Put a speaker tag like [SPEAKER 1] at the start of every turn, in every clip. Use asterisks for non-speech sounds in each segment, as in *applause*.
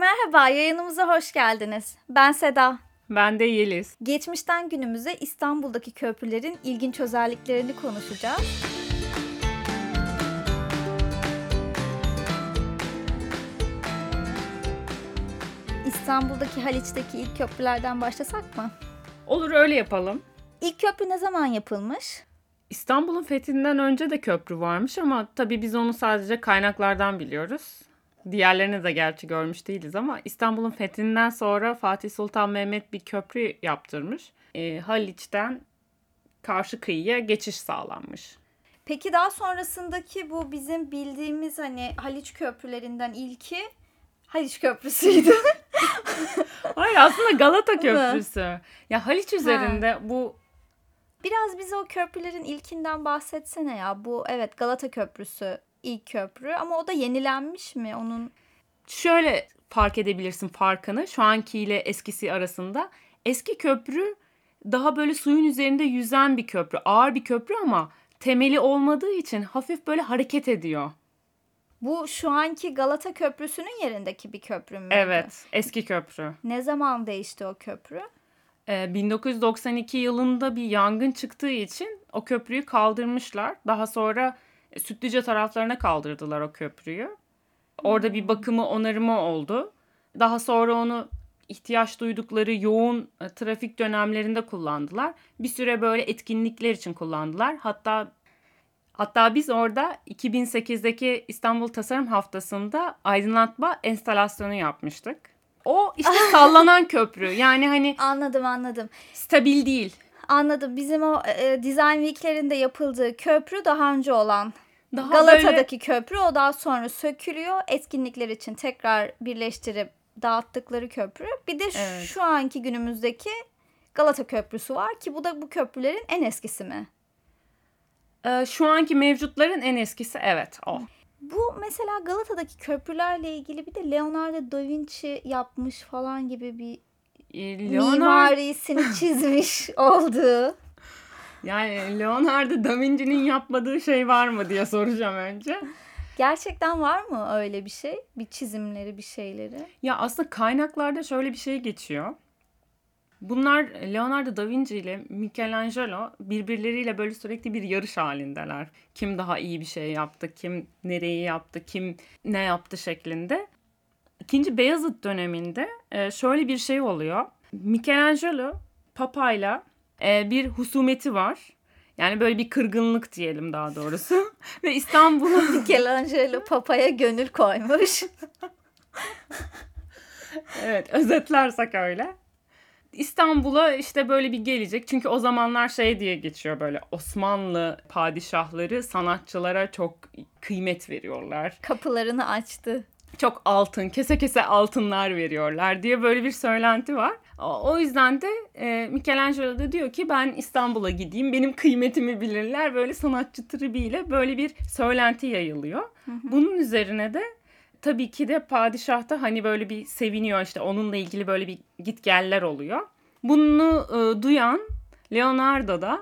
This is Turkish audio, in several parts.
[SPEAKER 1] Merhaba, yayınımıza hoş geldiniz. Ben Seda.
[SPEAKER 2] Ben de Yeliz.
[SPEAKER 1] Geçmişten günümüze İstanbul'daki köprülerin ilginç özelliklerini konuşacağız. İstanbul'daki Haliç'teki ilk köprülerden başlasak mı?
[SPEAKER 2] Olur öyle yapalım.
[SPEAKER 1] İlk köprü ne zaman yapılmış?
[SPEAKER 2] İstanbul'un fethinden önce de köprü varmış ama tabii biz onu sadece kaynaklardan biliyoruz. Diğerlerini de gerçi görmüş değiliz ama İstanbul'un fethinden sonra Fatih Sultan Mehmet bir köprü yaptırmış. E, Haliç'ten karşı kıyıya geçiş sağlanmış.
[SPEAKER 1] Peki daha sonrasındaki bu bizim bildiğimiz hani Haliç köprülerinden ilki Haliç Köprüsü'ydü. *laughs*
[SPEAKER 2] Hayır aslında Galata Köprüsü. ya Haliç üzerinde ha. bu
[SPEAKER 1] Biraz bize o köprülerin ilkinden bahsetsene ya. Bu evet Galata Köprüsü ilk köprü ama o da yenilenmiş mi onun?
[SPEAKER 2] Şöyle fark edebilirsin farkını şu ankiyle eskisi arasında. Eski köprü daha böyle suyun üzerinde yüzen bir köprü. Ağır bir köprü ama temeli olmadığı için hafif böyle hareket ediyor.
[SPEAKER 1] Bu şu anki Galata Köprüsü'nün yerindeki bir köprü mü?
[SPEAKER 2] Evet, eski köprü.
[SPEAKER 1] Ne zaman değişti o köprü?
[SPEAKER 2] 1992 ee, yılında bir yangın çıktığı için o köprüyü kaldırmışlar. Daha sonra Sütlüce taraflarına kaldırdılar o köprüyü. Orada bir bakımı onarımı oldu. Daha sonra onu ihtiyaç duydukları yoğun e, trafik dönemlerinde kullandılar. Bir süre böyle etkinlikler için kullandılar. Hatta hatta biz orada 2008'deki İstanbul Tasarım Haftası'nda aydınlatma enstalasyonu yapmıştık. O işte *laughs* sallanan köprü. Yani hani
[SPEAKER 1] Anladım anladım.
[SPEAKER 2] stabil değil.
[SPEAKER 1] Anladım. Bizim o e, Design Week'lerinde yapıldığı köprü daha önce olan. Daha Galata'daki böyle... köprü o daha sonra sökülüyor. Etkinlikler için tekrar birleştirip dağıttıkları köprü. Bir de evet. şu anki günümüzdeki Galata Köprüsü var ki bu da bu köprülerin en eskisi mi?
[SPEAKER 2] Ee, şu anki mevcutların en eskisi evet o.
[SPEAKER 1] Bu mesela Galata'daki köprülerle ilgili bir de Leonardo da Vinci yapmış falan gibi bir e, Leonardo... mimarisini çizmiş *laughs* oldu.
[SPEAKER 2] Yani Leonardo da Vinci'nin yapmadığı şey var mı diye soracağım önce.
[SPEAKER 1] Gerçekten var mı öyle bir şey? Bir çizimleri, bir şeyleri?
[SPEAKER 2] Ya aslında kaynaklarda şöyle bir şey geçiyor. Bunlar Leonardo da Vinci ile Michelangelo birbirleriyle böyle sürekli bir yarış halindeler. Kim daha iyi bir şey yaptı, kim nereyi yaptı, kim ne yaptı şeklinde. İkinci Beyazıt döneminde e, şöyle bir şey oluyor. Michelangelo papayla e, bir husumeti var. Yani böyle bir kırgınlık diyelim daha doğrusu. *laughs* Ve İstanbul'a... *laughs*
[SPEAKER 1] Michelangelo papaya gönül koymuş. *laughs*
[SPEAKER 2] evet özetlersek öyle. İstanbul'a işte böyle bir gelecek. Çünkü o zamanlar şey diye geçiyor böyle Osmanlı padişahları sanatçılara çok kıymet veriyorlar.
[SPEAKER 1] Kapılarını açtı.
[SPEAKER 2] Çok altın, kese kese altınlar veriyorlar diye böyle bir söylenti var. O yüzden de e, Michelangelo da diyor ki ben İstanbul'a gideyim, benim kıymetimi bilirler. Böyle sanatçı tribiyle böyle bir söylenti yayılıyor. Hı hı. Bunun üzerine de tabii ki de padişah da hani böyle bir seviniyor işte onunla ilgili böyle bir gitgeller oluyor. Bunu e, duyan Leonardo da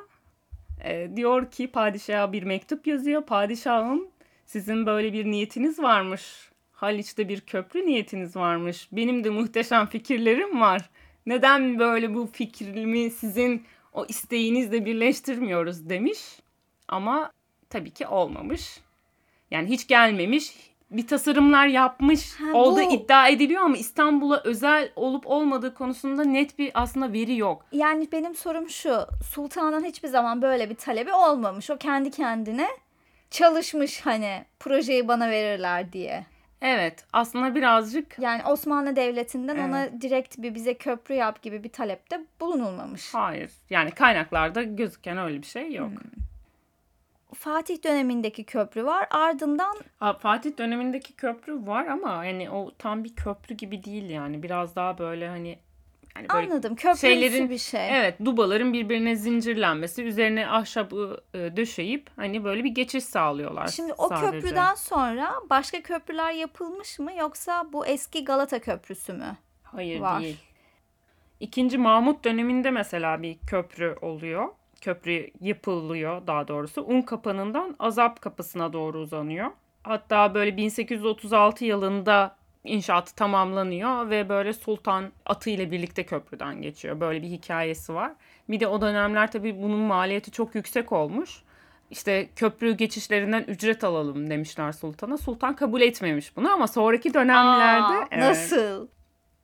[SPEAKER 2] e, diyor ki padişaha bir mektup yazıyor. Padişahım sizin böyle bir niyetiniz varmış. Haliç'te bir köprü niyetiniz varmış. Benim de muhteşem fikirlerim var. Neden böyle bu fikrimi sizin o isteğinizle birleştirmiyoruz demiş. Ama tabii ki olmamış. Yani hiç gelmemiş, bir tasarımlar yapmış ha, bu... iddia ediliyor ama İstanbul'a özel olup olmadığı konusunda net bir aslında veri yok.
[SPEAKER 1] Yani benim sorum şu. Sultan'ın hiçbir zaman böyle bir talebi olmamış. O kendi kendine çalışmış hani projeyi bana verirler diye.
[SPEAKER 2] Evet aslında birazcık.
[SPEAKER 1] Yani Osmanlı Devleti'nden ona direkt bir bize köprü yap gibi bir talepte bulunulmamış.
[SPEAKER 2] Hayır yani kaynaklarda gözüken öyle bir şey yok. Hmm.
[SPEAKER 1] Fatih dönemindeki köprü var. Ardından
[SPEAKER 2] Fatih dönemindeki köprü var ama hani o tam bir köprü gibi değil yani. Biraz daha böyle hani
[SPEAKER 1] yani böyle Anladım. Köprüsü şeylerin, bir şey.
[SPEAKER 2] Evet, dubaların birbirine zincirlenmesi, üzerine ahşabı e, döşeyip hani böyle bir geçiş sağlıyorlar.
[SPEAKER 1] Şimdi o sadece. köprüden sonra başka köprüler yapılmış mı yoksa bu eski Galata Köprüsü mü?
[SPEAKER 2] Hayır var? değil. İkinci Mahmut döneminde mesela bir köprü oluyor köprü yapılıyor daha doğrusu. Un kapanından Azap kapısına doğru uzanıyor. Hatta böyle 1836 yılında inşaatı tamamlanıyor ve böyle sultan atı ile birlikte köprüden geçiyor. Böyle bir hikayesi var. Bir de o dönemler tabii bunun maliyeti çok yüksek olmuş. İşte köprü geçişlerinden ücret alalım demişler sultana. Sultan kabul etmemiş bunu ama sonraki dönemlerde
[SPEAKER 1] Aa,
[SPEAKER 2] evet,
[SPEAKER 1] Nasıl?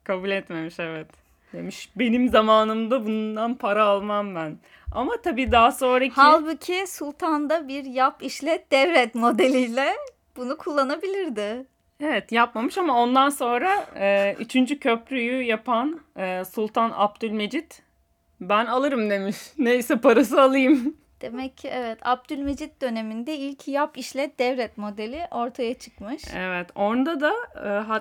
[SPEAKER 2] kabul etmemiş evet. Demiş benim zamanımda bundan para almam ben. Ama tabii daha sonraki
[SPEAKER 1] Halbuki Sultan da bir yap işlet devret modeliyle bunu kullanabilirdi.
[SPEAKER 2] Evet yapmamış ama ondan sonra e, üçüncü köprüyü yapan e, Sultan Abdülmecit ben alırım demiş. *laughs* Neyse parası alayım.
[SPEAKER 1] Demek ki evet Abdülmecit döneminde ilk yap işlet devret modeli ortaya çıkmış.
[SPEAKER 2] Evet orada da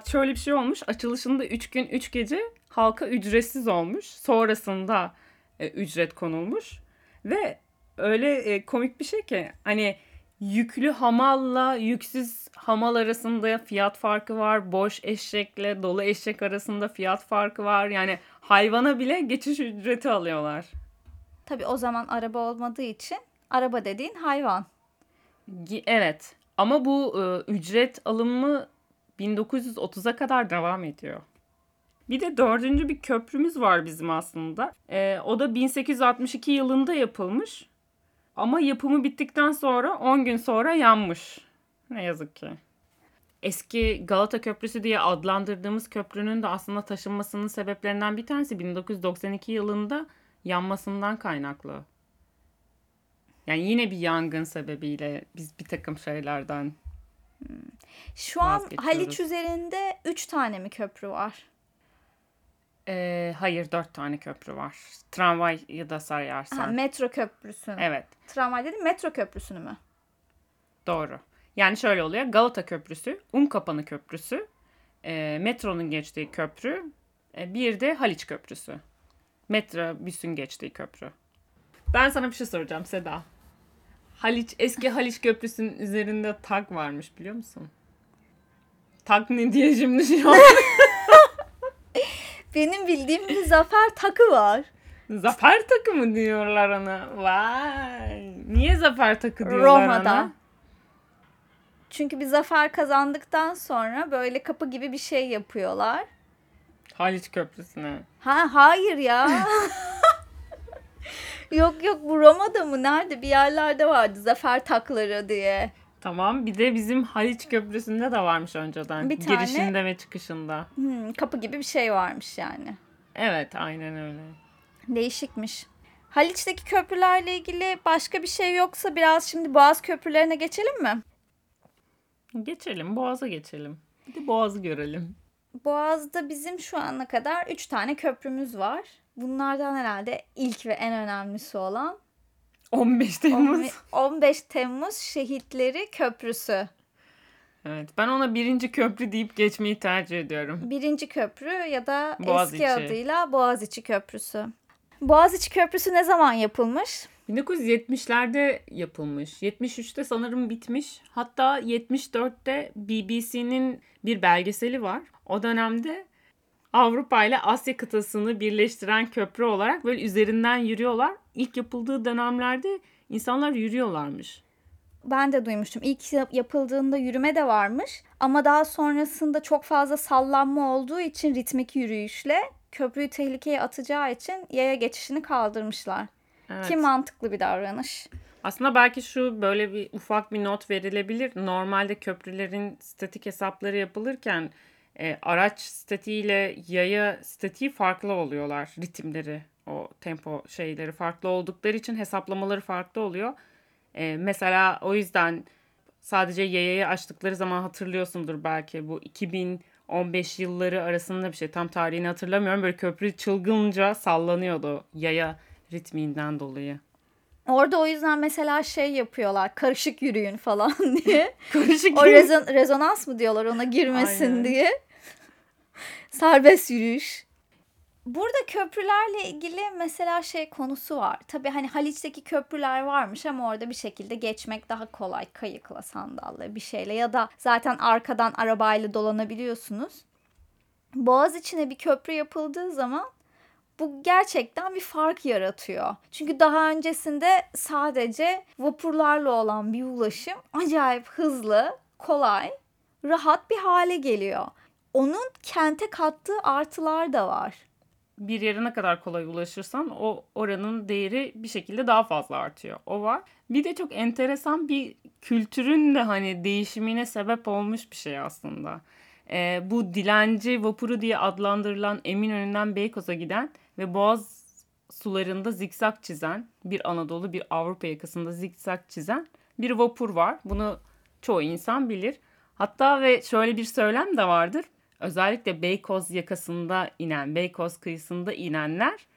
[SPEAKER 2] e, şöyle bir şey olmuş. Açılışında 3 gün 3 gece halka ücretsiz olmuş. Sonrasında e, ücret konulmuş. Ve öyle e, komik bir şey ki hani yüklü hamalla yüksüz hamal arasında fiyat farkı var. Boş eşekle dolu eşek arasında fiyat farkı var. Yani hayvana bile geçiş ücreti alıyorlar.
[SPEAKER 1] Tabii o zaman araba olmadığı için araba dediğin hayvan.
[SPEAKER 2] Evet ama bu e, ücret alımı 1930'a kadar devam ediyor. Bir de dördüncü bir köprümüz var bizim aslında. E, o da 1862 yılında yapılmış. Ama yapımı bittikten sonra 10 gün sonra yanmış. Ne yazık ki. Eski Galata Köprüsü diye adlandırdığımız köprünün de aslında taşınmasının sebeplerinden bir tanesi 1992 yılında yanmasından kaynaklı. Yani yine bir yangın sebebiyle biz bir takım şeylerden
[SPEAKER 1] Şu an. Haliç üzerinde 3 tane mi köprü var?
[SPEAKER 2] Ee, hayır dört tane köprü var. Tramvay ya da
[SPEAKER 1] Ha,
[SPEAKER 2] sayarsan.
[SPEAKER 1] metro köprüsü.
[SPEAKER 2] evet
[SPEAKER 1] Tramvay dedim metro köprüsünü mü?
[SPEAKER 2] doğru. Yani şöyle oluyor. Galata Köprüsü, Unkapanı Köprüsü, e, metronun geçtiği köprü, e, bir de Haliç Köprüsü. Metrobüsün geçtiği köprü. Ben sana bir şey soracağım Seda. Haliç, eski Haliç Köprüsü'nün üzerinde tak varmış biliyor musun? Tak ne diye şimdi şu an? *laughs*
[SPEAKER 1] Benim bildiğim bir zafer takı var.
[SPEAKER 2] Zafer takı mı diyorlar ona? Vay. Niye zafer takı diyorlar
[SPEAKER 1] Roma'da.
[SPEAKER 2] ona?
[SPEAKER 1] Çünkü bir zafer kazandıktan sonra böyle kapı gibi bir şey yapıyorlar.
[SPEAKER 2] Haliç Köprüsü'ne.
[SPEAKER 1] Ha hayır ya. *laughs* yok yok bu Roma'da mı nerede bir yerlerde vardı zafer takları diye.
[SPEAKER 2] Tamam bir de bizim Haliç Köprüsü'nde de varmış önceden.
[SPEAKER 1] Bir tane-
[SPEAKER 2] Girişinde ve çıkışında.
[SPEAKER 1] Hmm, kapı gibi bir şey varmış yani.
[SPEAKER 2] Evet aynen öyle.
[SPEAKER 1] Değişikmiş. Haliç'teki köprülerle ilgili başka bir şey yoksa biraz şimdi Boğaz köprülerine geçelim mi?
[SPEAKER 2] Geçelim Boğaz'a geçelim. Bir de Boğaz'ı görelim.
[SPEAKER 1] Boğaz'da bizim şu ana kadar 3 tane köprümüz var. Bunlardan herhalde ilk ve en önemlisi olan
[SPEAKER 2] 15 Temmuz.
[SPEAKER 1] 15 Temmuz Şehitleri Köprüsü.
[SPEAKER 2] Evet ben ona birinci köprü deyip geçmeyi tercih ediyorum.
[SPEAKER 1] Birinci köprü ya da
[SPEAKER 2] Boğaziçi.
[SPEAKER 1] eski adıyla Boğaziçi Köprüsü. Boğaziçi Köprüsü ne zaman yapılmış?
[SPEAKER 2] 1970'lerde yapılmış. 73'te sanırım bitmiş. Hatta 74'te BBC'nin bir belgeseli var. O dönemde Avrupa ile Asya kıtasını birleştiren köprü olarak böyle üzerinden yürüyorlar. İlk yapıldığı dönemlerde insanlar yürüyorlarmış.
[SPEAKER 1] Ben de duymuştum. İlk yap- yapıldığında yürüme de varmış. Ama daha sonrasında çok fazla sallanma olduğu için ritmik yürüyüşle köprüyü tehlikeye atacağı için yaya geçişini kaldırmışlar.
[SPEAKER 2] Evet.
[SPEAKER 1] Ki mantıklı bir davranış.
[SPEAKER 2] Aslında belki şu böyle bir ufak bir not verilebilir. Normalde köprülerin statik hesapları yapılırken e, araç statiğiyle yaya statiği farklı oluyorlar. Ritimleri, o tempo şeyleri farklı oldukları için hesaplamaları farklı oluyor. E, mesela o yüzden sadece yayayı açtıkları zaman hatırlıyorsundur belki bu 2015 yılları arasında bir şey. Tam tarihini hatırlamıyorum. Böyle köprü çılgınca sallanıyordu yaya ritminden dolayı.
[SPEAKER 1] Orada o yüzden mesela şey yapıyorlar. Karışık yürüyün falan *laughs* diye.
[SPEAKER 2] Karışık
[SPEAKER 1] O rezon- rezonans mı diyorlar ona girmesin
[SPEAKER 2] Aynen.
[SPEAKER 1] diye. Serbest yürüyüş. Burada köprülerle ilgili mesela şey konusu var. Tabii hani Haliç'teki köprüler varmış ama orada bir şekilde geçmek daha kolay. Kayıkla, sandalla bir şeyle ya da zaten arkadan arabayla dolanabiliyorsunuz. Boğaz içine bir köprü yapıldığı zaman bu gerçekten bir fark yaratıyor. Çünkü daha öncesinde sadece vapurlarla olan bir ulaşım acayip hızlı, kolay, rahat bir hale geliyor. onun kente kattığı artılar da var.
[SPEAKER 2] Bir yere ne kadar kolay ulaşırsan o oranın değeri bir şekilde daha fazla artıyor. O var. Bir de çok enteresan bir kültürün de hani değişimine sebep olmuş bir şey aslında. Ee, bu dilenci vapuru diye adlandırılan Eminönü'nden Beykoz'a giden ve Boğaz sularında zikzak çizen bir Anadolu bir Avrupa yakasında zikzak çizen bir vapur var. Bunu çoğu insan bilir. Hatta ve şöyle bir söylem de vardır. Özellikle Beykoz yakasında inen, Beykoz kıyısında inenler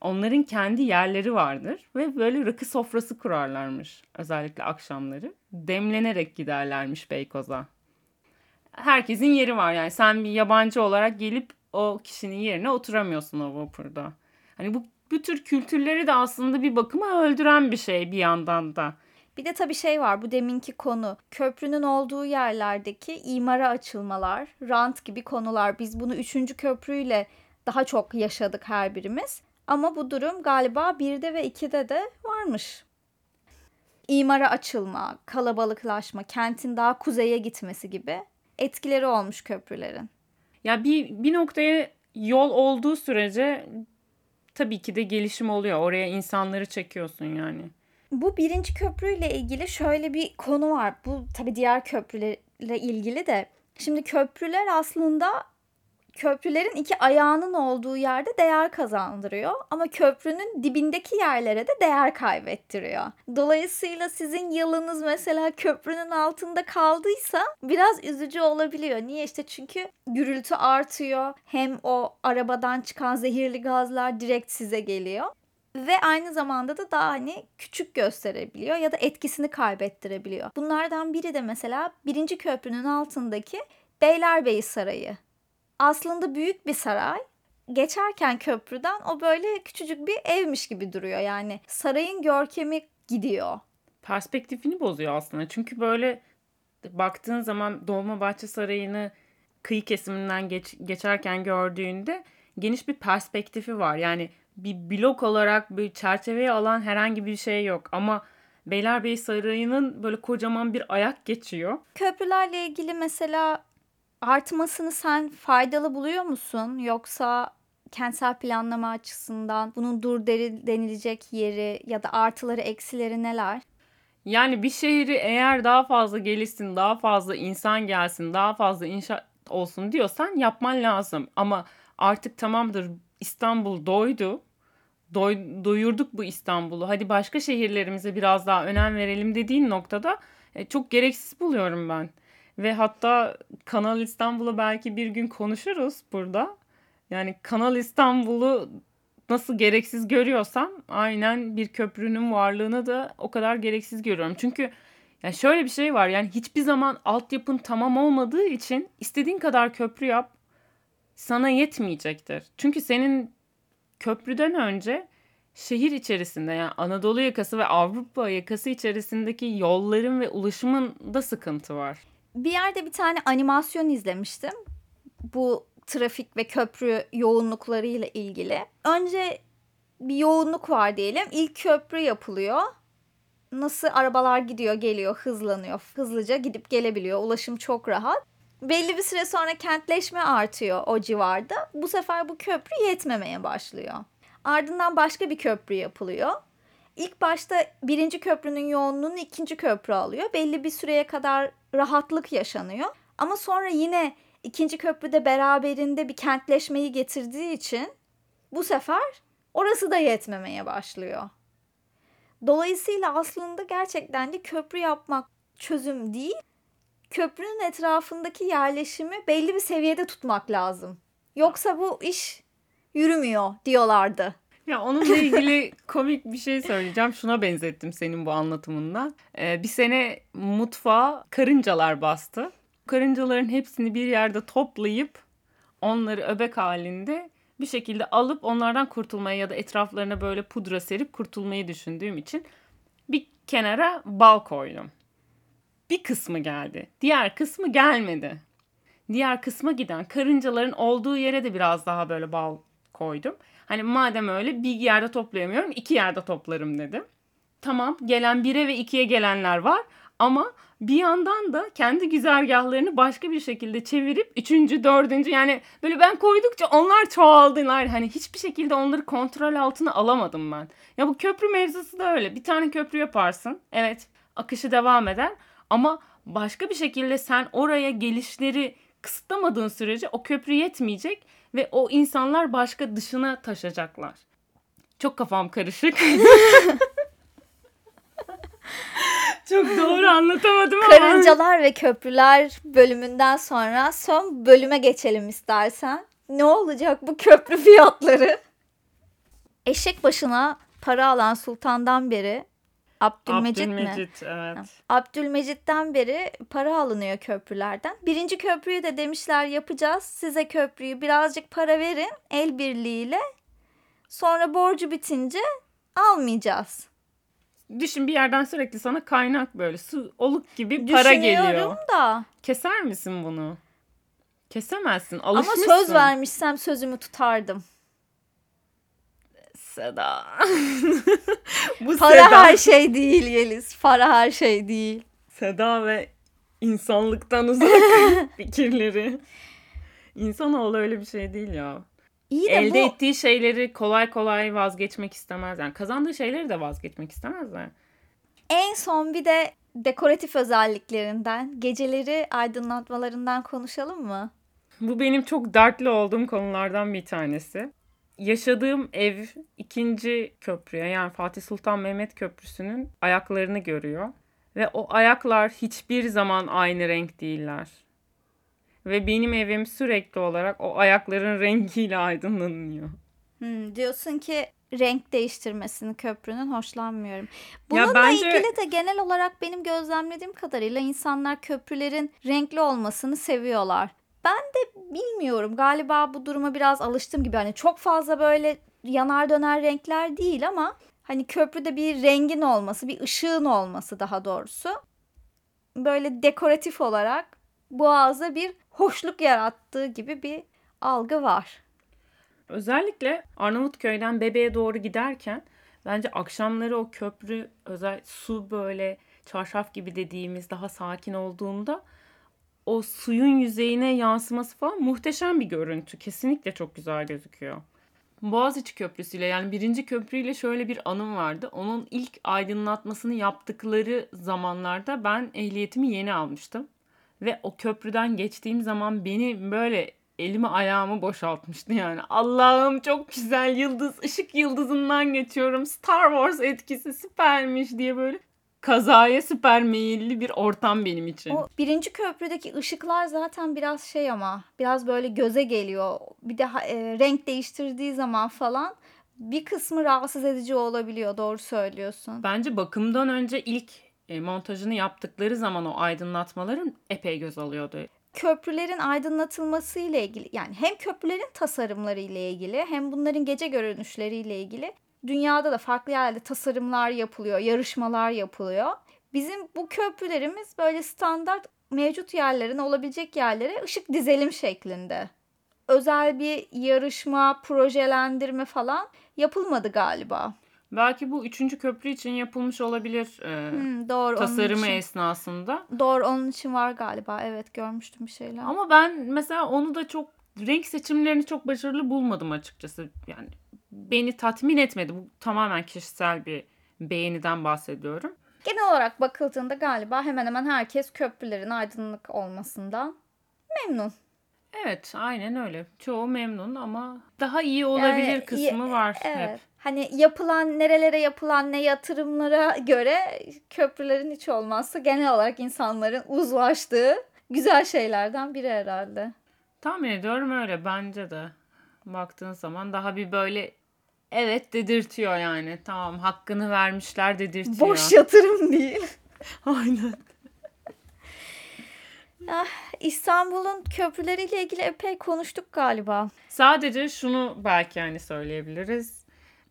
[SPEAKER 2] onların kendi yerleri vardır ve böyle rakı sofrası kurarlarmış özellikle akşamları. Demlenerek giderlermiş Beykoz'a. Herkesin yeri var yani sen bir yabancı olarak gelip o kişinin yerine oturamıyorsun o vapurda. Hani bu, bu tür kültürleri de aslında bir bakıma öldüren bir şey bir yandan da.
[SPEAKER 1] Bir de tabii şey var bu deminki konu. Köprünün olduğu yerlerdeki imara açılmalar, rant gibi konular. Biz bunu üçüncü köprüyle daha çok yaşadık her birimiz. Ama bu durum galiba birde ve ikide de varmış. İmara açılma, kalabalıklaşma, kentin daha kuzeye gitmesi gibi etkileri olmuş köprülerin.
[SPEAKER 2] Ya bir, bir noktaya yol olduğu sürece tabii ki de gelişim oluyor. Oraya insanları çekiyorsun yani.
[SPEAKER 1] Bu birinci köprüyle ilgili şöyle bir konu var. Bu tabii diğer köprülerle ilgili de. Şimdi köprüler aslında köprülerin iki ayağının olduğu yerde değer kazandırıyor ama köprünün dibindeki yerlere de değer kaybettiriyor. Dolayısıyla sizin yılınız mesela köprünün altında kaldıysa biraz üzücü olabiliyor. Niye işte çünkü gürültü artıyor. Hem o arabadan çıkan zehirli gazlar direkt size geliyor ve aynı zamanda da daha hani küçük gösterebiliyor ya da etkisini kaybettirebiliyor. Bunlardan biri de mesela birinci köprünün altındaki Beylerbeyi Sarayı. Aslında büyük bir saray. Geçerken köprüden o böyle küçücük bir evmiş gibi duruyor. Yani sarayın görkemi gidiyor.
[SPEAKER 2] Perspektifini bozuyor aslında. Çünkü böyle baktığın zaman Dolmabahçe Sarayı'nı kıyı kesiminden geç, geçerken gördüğünde geniş bir perspektifi var. Yani bir blok olarak bir çerçeveye alan herhangi bir şey yok. Ama Beylerbeyi Sarayı'nın böyle kocaman bir ayak geçiyor.
[SPEAKER 1] Köprülerle ilgili mesela artmasını sen faydalı buluyor musun? Yoksa kentsel planlama açısından bunun dur denilecek yeri ya da artıları eksileri neler?
[SPEAKER 2] Yani bir şehri eğer daha fazla gelişsin, daha fazla insan gelsin, daha fazla inşaat olsun diyorsan yapman lazım. Ama artık tamamdır İstanbul doydu. Doy, doyurduk bu İstanbul'u. Hadi başka şehirlerimize biraz daha önem verelim dediğin noktada e, çok gereksiz buluyorum ben. Ve hatta Kanal İstanbul'u belki bir gün konuşuruz burada. Yani Kanal İstanbul'u nasıl gereksiz görüyorsam aynen bir köprünün varlığını da o kadar gereksiz görüyorum. Çünkü yani şöyle bir şey var yani hiçbir zaman altyapın tamam olmadığı için istediğin kadar köprü yap sana yetmeyecektir. Çünkü senin köprüden önce şehir içerisinde yani Anadolu yakası ve Avrupa yakası içerisindeki yolların ve ulaşımın da sıkıntı var.
[SPEAKER 1] Bir yerde bir tane animasyon izlemiştim. Bu trafik ve köprü yoğunluklarıyla ilgili. Önce bir yoğunluk var diyelim. İlk köprü yapılıyor. Nasıl arabalar gidiyor, geliyor, hızlanıyor. Hızlıca gidip gelebiliyor. Ulaşım çok rahat. Belli bir süre sonra kentleşme artıyor o civarda. Bu sefer bu köprü yetmemeye başlıyor. Ardından başka bir köprü yapılıyor. İlk başta birinci köprünün yoğunluğunu ikinci köprü alıyor. Belli bir süreye kadar rahatlık yaşanıyor. Ama sonra yine ikinci köprüde beraberinde bir kentleşmeyi getirdiği için bu sefer orası da yetmemeye başlıyor. Dolayısıyla aslında gerçekten de köprü yapmak çözüm değil. Köprünün etrafındaki yerleşimi belli bir seviyede tutmak lazım. Yoksa bu iş yürümüyor diyorlardı.
[SPEAKER 2] Ya onunla ilgili komik bir şey söyleyeceğim. Şuna benzettim senin bu anlatımından. Ee, bir sene mutfağa karıncalar bastı. Karıncaların hepsini bir yerde toplayıp onları öbek halinde bir şekilde alıp onlardan kurtulmayı ya da etraflarına böyle pudra serip kurtulmayı düşündüğüm için bir kenara bal koydum. Bir kısmı geldi. Diğer kısmı gelmedi. Diğer kısma giden karıncaların olduğu yere de biraz daha böyle bal koydum. Hani madem öyle bir yerde toplayamıyorum iki yerde toplarım dedim. Tamam gelen bire ve ikiye gelenler var Ama bir yandan da kendi güzergahlarını başka bir şekilde çevirip üçüncü, dördüncü yani böyle ben koydukça onlar çoğaldılar. Hani hiçbir şekilde onları kontrol altına alamadım ben. Ya bu köprü mevzusu da öyle. Bir tane köprü yaparsın. Evet akışı devam eder. Ama başka bir şekilde sen oraya gelişleri kısıtlamadığın sürece o köprü yetmeyecek ve o insanlar başka dışına taşacaklar. Çok kafam karışık. *laughs* Çok doğru anlatamadım ama.
[SPEAKER 1] Karıncalar ve köprüler bölümünden sonra son bölüme geçelim istersen. Ne olacak bu köprü fiyatları? Eşek başına para alan sultandan beri Abdülmecit,
[SPEAKER 2] Abdülmecit
[SPEAKER 1] mi?
[SPEAKER 2] evet.
[SPEAKER 1] Abdülmecit'ten beri para alınıyor köprülerden. Birinci köprüyü de demişler yapacağız. Size köprüyü birazcık para verin el birliğiyle. Sonra borcu bitince almayacağız.
[SPEAKER 2] Düşün bir yerden sürekli sana kaynak böyle su oluk gibi para geliyor.
[SPEAKER 1] Düşünüyorum da.
[SPEAKER 2] Keser misin bunu? Kesemezsin.
[SPEAKER 1] Ama
[SPEAKER 2] Alışmışsın.
[SPEAKER 1] söz vermişsem sözümü tutardım.
[SPEAKER 2] Seda. *laughs* Bu
[SPEAKER 1] Para
[SPEAKER 2] Seda.
[SPEAKER 1] her şey değil Yeliz. Para her şey değil.
[SPEAKER 2] Seda ve insanlıktan uzak *laughs* fikirleri. İnsanoğlu öyle bir şey değil ya.
[SPEAKER 1] İyi de
[SPEAKER 2] Elde
[SPEAKER 1] bu
[SPEAKER 2] ettiği şeyleri kolay kolay vazgeçmek istemez. Yani kazandığı şeyleri de vazgeçmek istemez de.
[SPEAKER 1] en son bir de dekoratif özelliklerinden, geceleri aydınlatmalarından konuşalım mı?
[SPEAKER 2] Bu benim çok dertli olduğum konulardan bir tanesi. Yaşadığım ev ikinci köprüye yani Fatih Sultan Mehmet Köprüsü'nün ayaklarını görüyor. Ve o ayaklar hiçbir zaman aynı renk değiller. Ve benim evim sürekli olarak o ayakların rengiyle aydınlanıyor.
[SPEAKER 1] Hmm, diyorsun ki renk değiştirmesini köprünün hoşlanmıyorum.
[SPEAKER 2] Ya
[SPEAKER 1] Bununla
[SPEAKER 2] bence-
[SPEAKER 1] ilgili de genel olarak benim gözlemlediğim kadarıyla insanlar köprülerin renkli olmasını seviyorlar. Ben de bilmiyorum galiba bu duruma biraz alıştım gibi. Hani çok fazla böyle yanar döner renkler değil ama hani köprüde bir rengin olması, bir ışığın olması daha doğrusu. Böyle dekoratif olarak boğaza bir hoşluk yarattığı gibi bir algı var.
[SPEAKER 2] Özellikle Arnavutköy'den Bebe'ye doğru giderken bence akşamları o köprü özel su böyle çarşaf gibi dediğimiz daha sakin olduğunda o suyun yüzeyine yansıması falan muhteşem bir görüntü. Kesinlikle çok güzel gözüküyor. Boğaziçi Köprüsü'yle yani birinci köprüyle şöyle bir anım vardı. Onun ilk aydınlatmasını yaptıkları zamanlarda ben ehliyetimi yeni almıştım. Ve o köprüden geçtiğim zaman beni böyle elimi ayağımı boşaltmıştı yani. Allah'ım çok güzel yıldız, ışık yıldızından geçiyorum. Star Wars etkisi süpermiş diye böyle kazaya süper meyilli bir ortam benim için.
[SPEAKER 1] O birinci köprüdeki ışıklar zaten biraz şey ama biraz böyle göze geliyor. Bir de e, renk değiştirdiği zaman falan bir kısmı rahatsız edici olabiliyor. Doğru söylüyorsun.
[SPEAKER 2] Bence bakımdan önce ilk e, montajını yaptıkları zaman o aydınlatmaların epey göz alıyordu.
[SPEAKER 1] Köprülerin aydınlatılması ile ilgili yani hem köprülerin tasarımları ile ilgili hem bunların gece görünüşleri ile ilgili dünyada da farklı yerlerde tasarımlar yapılıyor, yarışmalar yapılıyor. Bizim bu köprülerimiz böyle standart mevcut yerlerin olabilecek yerlere ışık dizelim şeklinde. Özel bir yarışma, projelendirme falan yapılmadı galiba.
[SPEAKER 2] Belki bu üçüncü köprü için yapılmış olabilir e,
[SPEAKER 1] Hmm, doğru.
[SPEAKER 2] tasarımı
[SPEAKER 1] için-
[SPEAKER 2] esnasında.
[SPEAKER 1] Doğru onun için var galiba. Evet görmüştüm bir şeyler.
[SPEAKER 2] Ama ben mesela onu da çok renk seçimlerini çok başarılı bulmadım açıkçası. Yani beni tatmin etmedi. Bu tamamen kişisel bir beğeniden bahsediyorum.
[SPEAKER 1] Genel olarak bakıldığında galiba hemen hemen herkes köprülerin aydınlık olmasından memnun.
[SPEAKER 2] Evet, aynen öyle. Çoğu memnun ama daha iyi olabilir
[SPEAKER 1] Yani,
[SPEAKER 2] kısmı var
[SPEAKER 1] Evet.
[SPEAKER 2] hep.
[SPEAKER 1] Hani yapılan nerelere yapılan ne yatırımlara göre köprülerin hiç olmazsa genel olarak insanların uzlaştığı güzel şeylerden biri herhalde.
[SPEAKER 2] Tahmin ediyorum öyle bence de. Baktığın zaman daha bir böyle evet dedirtiyor yani. Tamam hakkını vermişler dedirtiyor.
[SPEAKER 1] Boş yatırım değil. *laughs*
[SPEAKER 2] Aynen.
[SPEAKER 1] İstanbul'un köprüleriyle ilgili epey konuştuk galiba.
[SPEAKER 2] Sadece şunu belki hani söyleyebiliriz.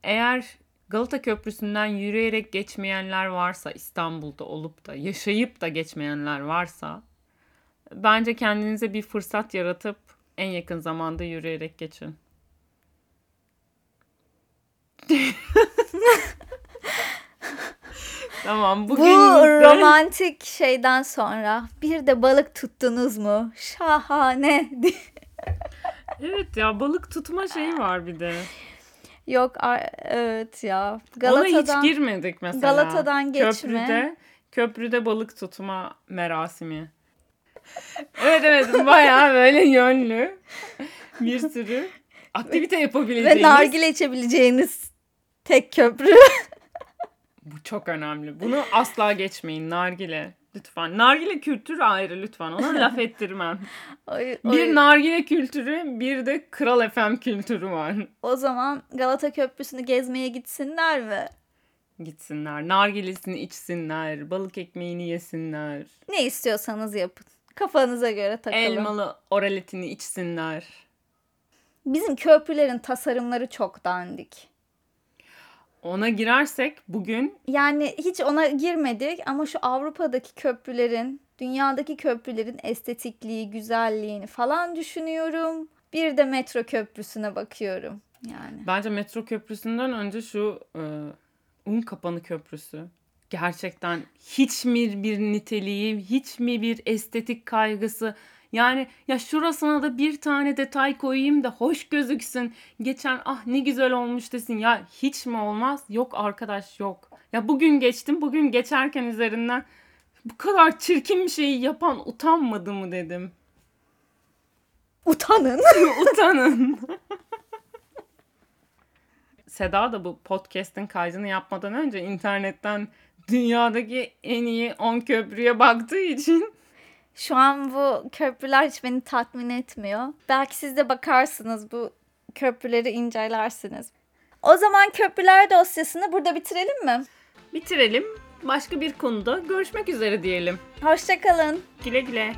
[SPEAKER 2] Eğer Galata Köprüsü'nden yürüyerek geçmeyenler varsa İstanbul'da olup da yaşayıp da geçmeyenler varsa bence kendinize bir fırsat yaratıp en yakın zamanda yürüyerek geçin. *laughs* Tamam
[SPEAKER 1] Bu
[SPEAKER 2] bugün de-
[SPEAKER 1] romantik şeyden sonra bir de balık tuttunuz mu? Şahane. *laughs*
[SPEAKER 2] Evet ya balık tutma şeyi var bir de.
[SPEAKER 1] Yok evet ya.
[SPEAKER 2] Ona
[SPEAKER 1] Galata'dan
[SPEAKER 2] hiç girmedik mesela.
[SPEAKER 1] Galata'dan geçme.
[SPEAKER 2] Köprüde, köprüde balık tutma merasimi. Evet evet bayağı böyle yönlü bir sürü aktivite
[SPEAKER 1] ve
[SPEAKER 2] yapabileceğiniz.
[SPEAKER 1] nargile içebileceğiniz tek köprü.
[SPEAKER 2] Bu çok önemli. Bunu asla geçmeyin nargile. Lütfen. Nargile kültürü ayrı lütfen. Ona laf *laughs* ettirmem.
[SPEAKER 1] Oy-
[SPEAKER 2] Bir
[SPEAKER 1] oy-
[SPEAKER 2] nargile kültürü, bir de Kral FM kültürü var.
[SPEAKER 1] o zaman Galata Köprüsü'nü gezmeye gitsinler mi?
[SPEAKER 2] Gitsinler, nargilesini içsinler, balık ekmeğini yesinler,
[SPEAKER 1] Ne istiyorsanız yapın. Kafanıza göre takılın.
[SPEAKER 2] elmalı oraletini içsinler.
[SPEAKER 1] Bizim köprülerin tasarımları çok dandik.
[SPEAKER 2] Ona girersek bugün
[SPEAKER 1] Yani hiç ona girmedik ama şu Avrupa'daki köprülerin, dünyadaki köprülerin estetikliği, güzelliğini falan düşünüyorum. Bir de metro köprüsüne bakıyorum. Yani
[SPEAKER 2] bence metro köprüsünden önce şu e, un kapanı köprüsü. Gerçekten hiç mi bir niteliği, hiç mi bir estetik kaygısı? Yani ya şurasına da bir tane detay koyayım da hoş gözüksün. Geçen ah ne güzel olmuş desin. Ya hiç mi olmaz? Yok arkadaş yok. Ya bugün geçtim. Bugün geçerken üzerinden bu kadar çirkin bir şeyi yapan utanmadı mı dedim.
[SPEAKER 1] utanın. *laughs*
[SPEAKER 2] Utanın. *laughs* Seda da bu podcast'in kaydını yapmadan önce internetten dünyadaki en iyi 10 köprüye baktığı için
[SPEAKER 1] Şu an bu köprüler hiç beni tatmin etmiyor. Belki siz de bakarsınız bu köprüleri incelersiniz. O zaman köprüler dosyasını burada bitirelim mi?
[SPEAKER 2] bitirelim. Başka bir konuda görüşmek üzere diyelim.
[SPEAKER 1] Hoşçakalın.
[SPEAKER 2] Güle güle.